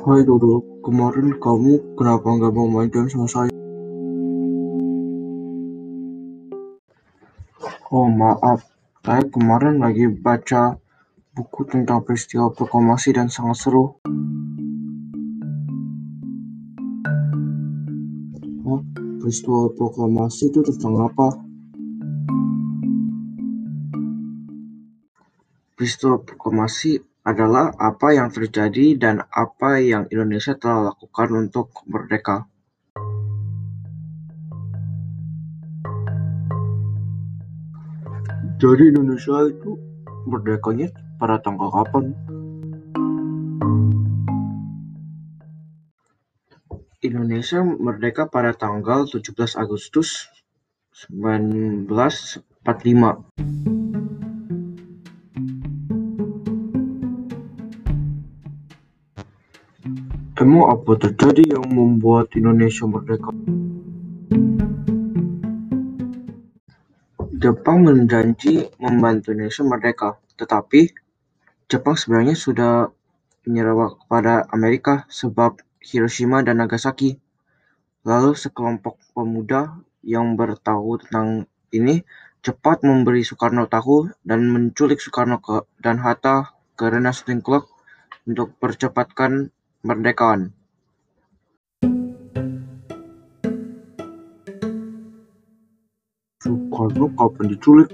Hai Dodo, kemarin kamu kenapa nggak mau main game sama saya? Oh maaf, saya kemarin lagi baca buku tentang peristiwa proklamasi dan sangat seru. Oh, peristiwa proklamasi itu tentang apa? Peristiwa proklamasi adalah apa yang terjadi dan apa yang Indonesia telah lakukan untuk merdeka. Jadi Indonesia itu merdekanya pada tanggal kapan? Indonesia merdeka pada tanggal 17 Agustus 1945. Emang apa terjadi yang membuat Indonesia merdeka? Jepang menjanji membantu Indonesia merdeka, tetapi Jepang sebenarnya sudah menyerah kepada Amerika sebab Hiroshima dan Nagasaki. Lalu sekelompok pemuda yang bertahu tentang ini cepat memberi Soekarno tahu dan menculik Soekarno ke, dan Hatta ke Club untuk percepatkan merdekaan. Soekarno kapan diculik?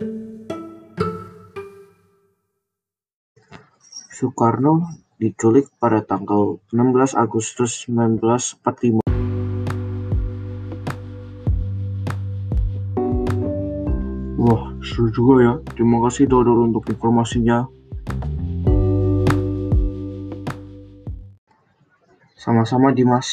Soekarno diculik pada tanggal 16 Agustus 1945. Wah, seru juga ya. Terima kasih Dodol untuk informasinya. Sama-sama Dimas.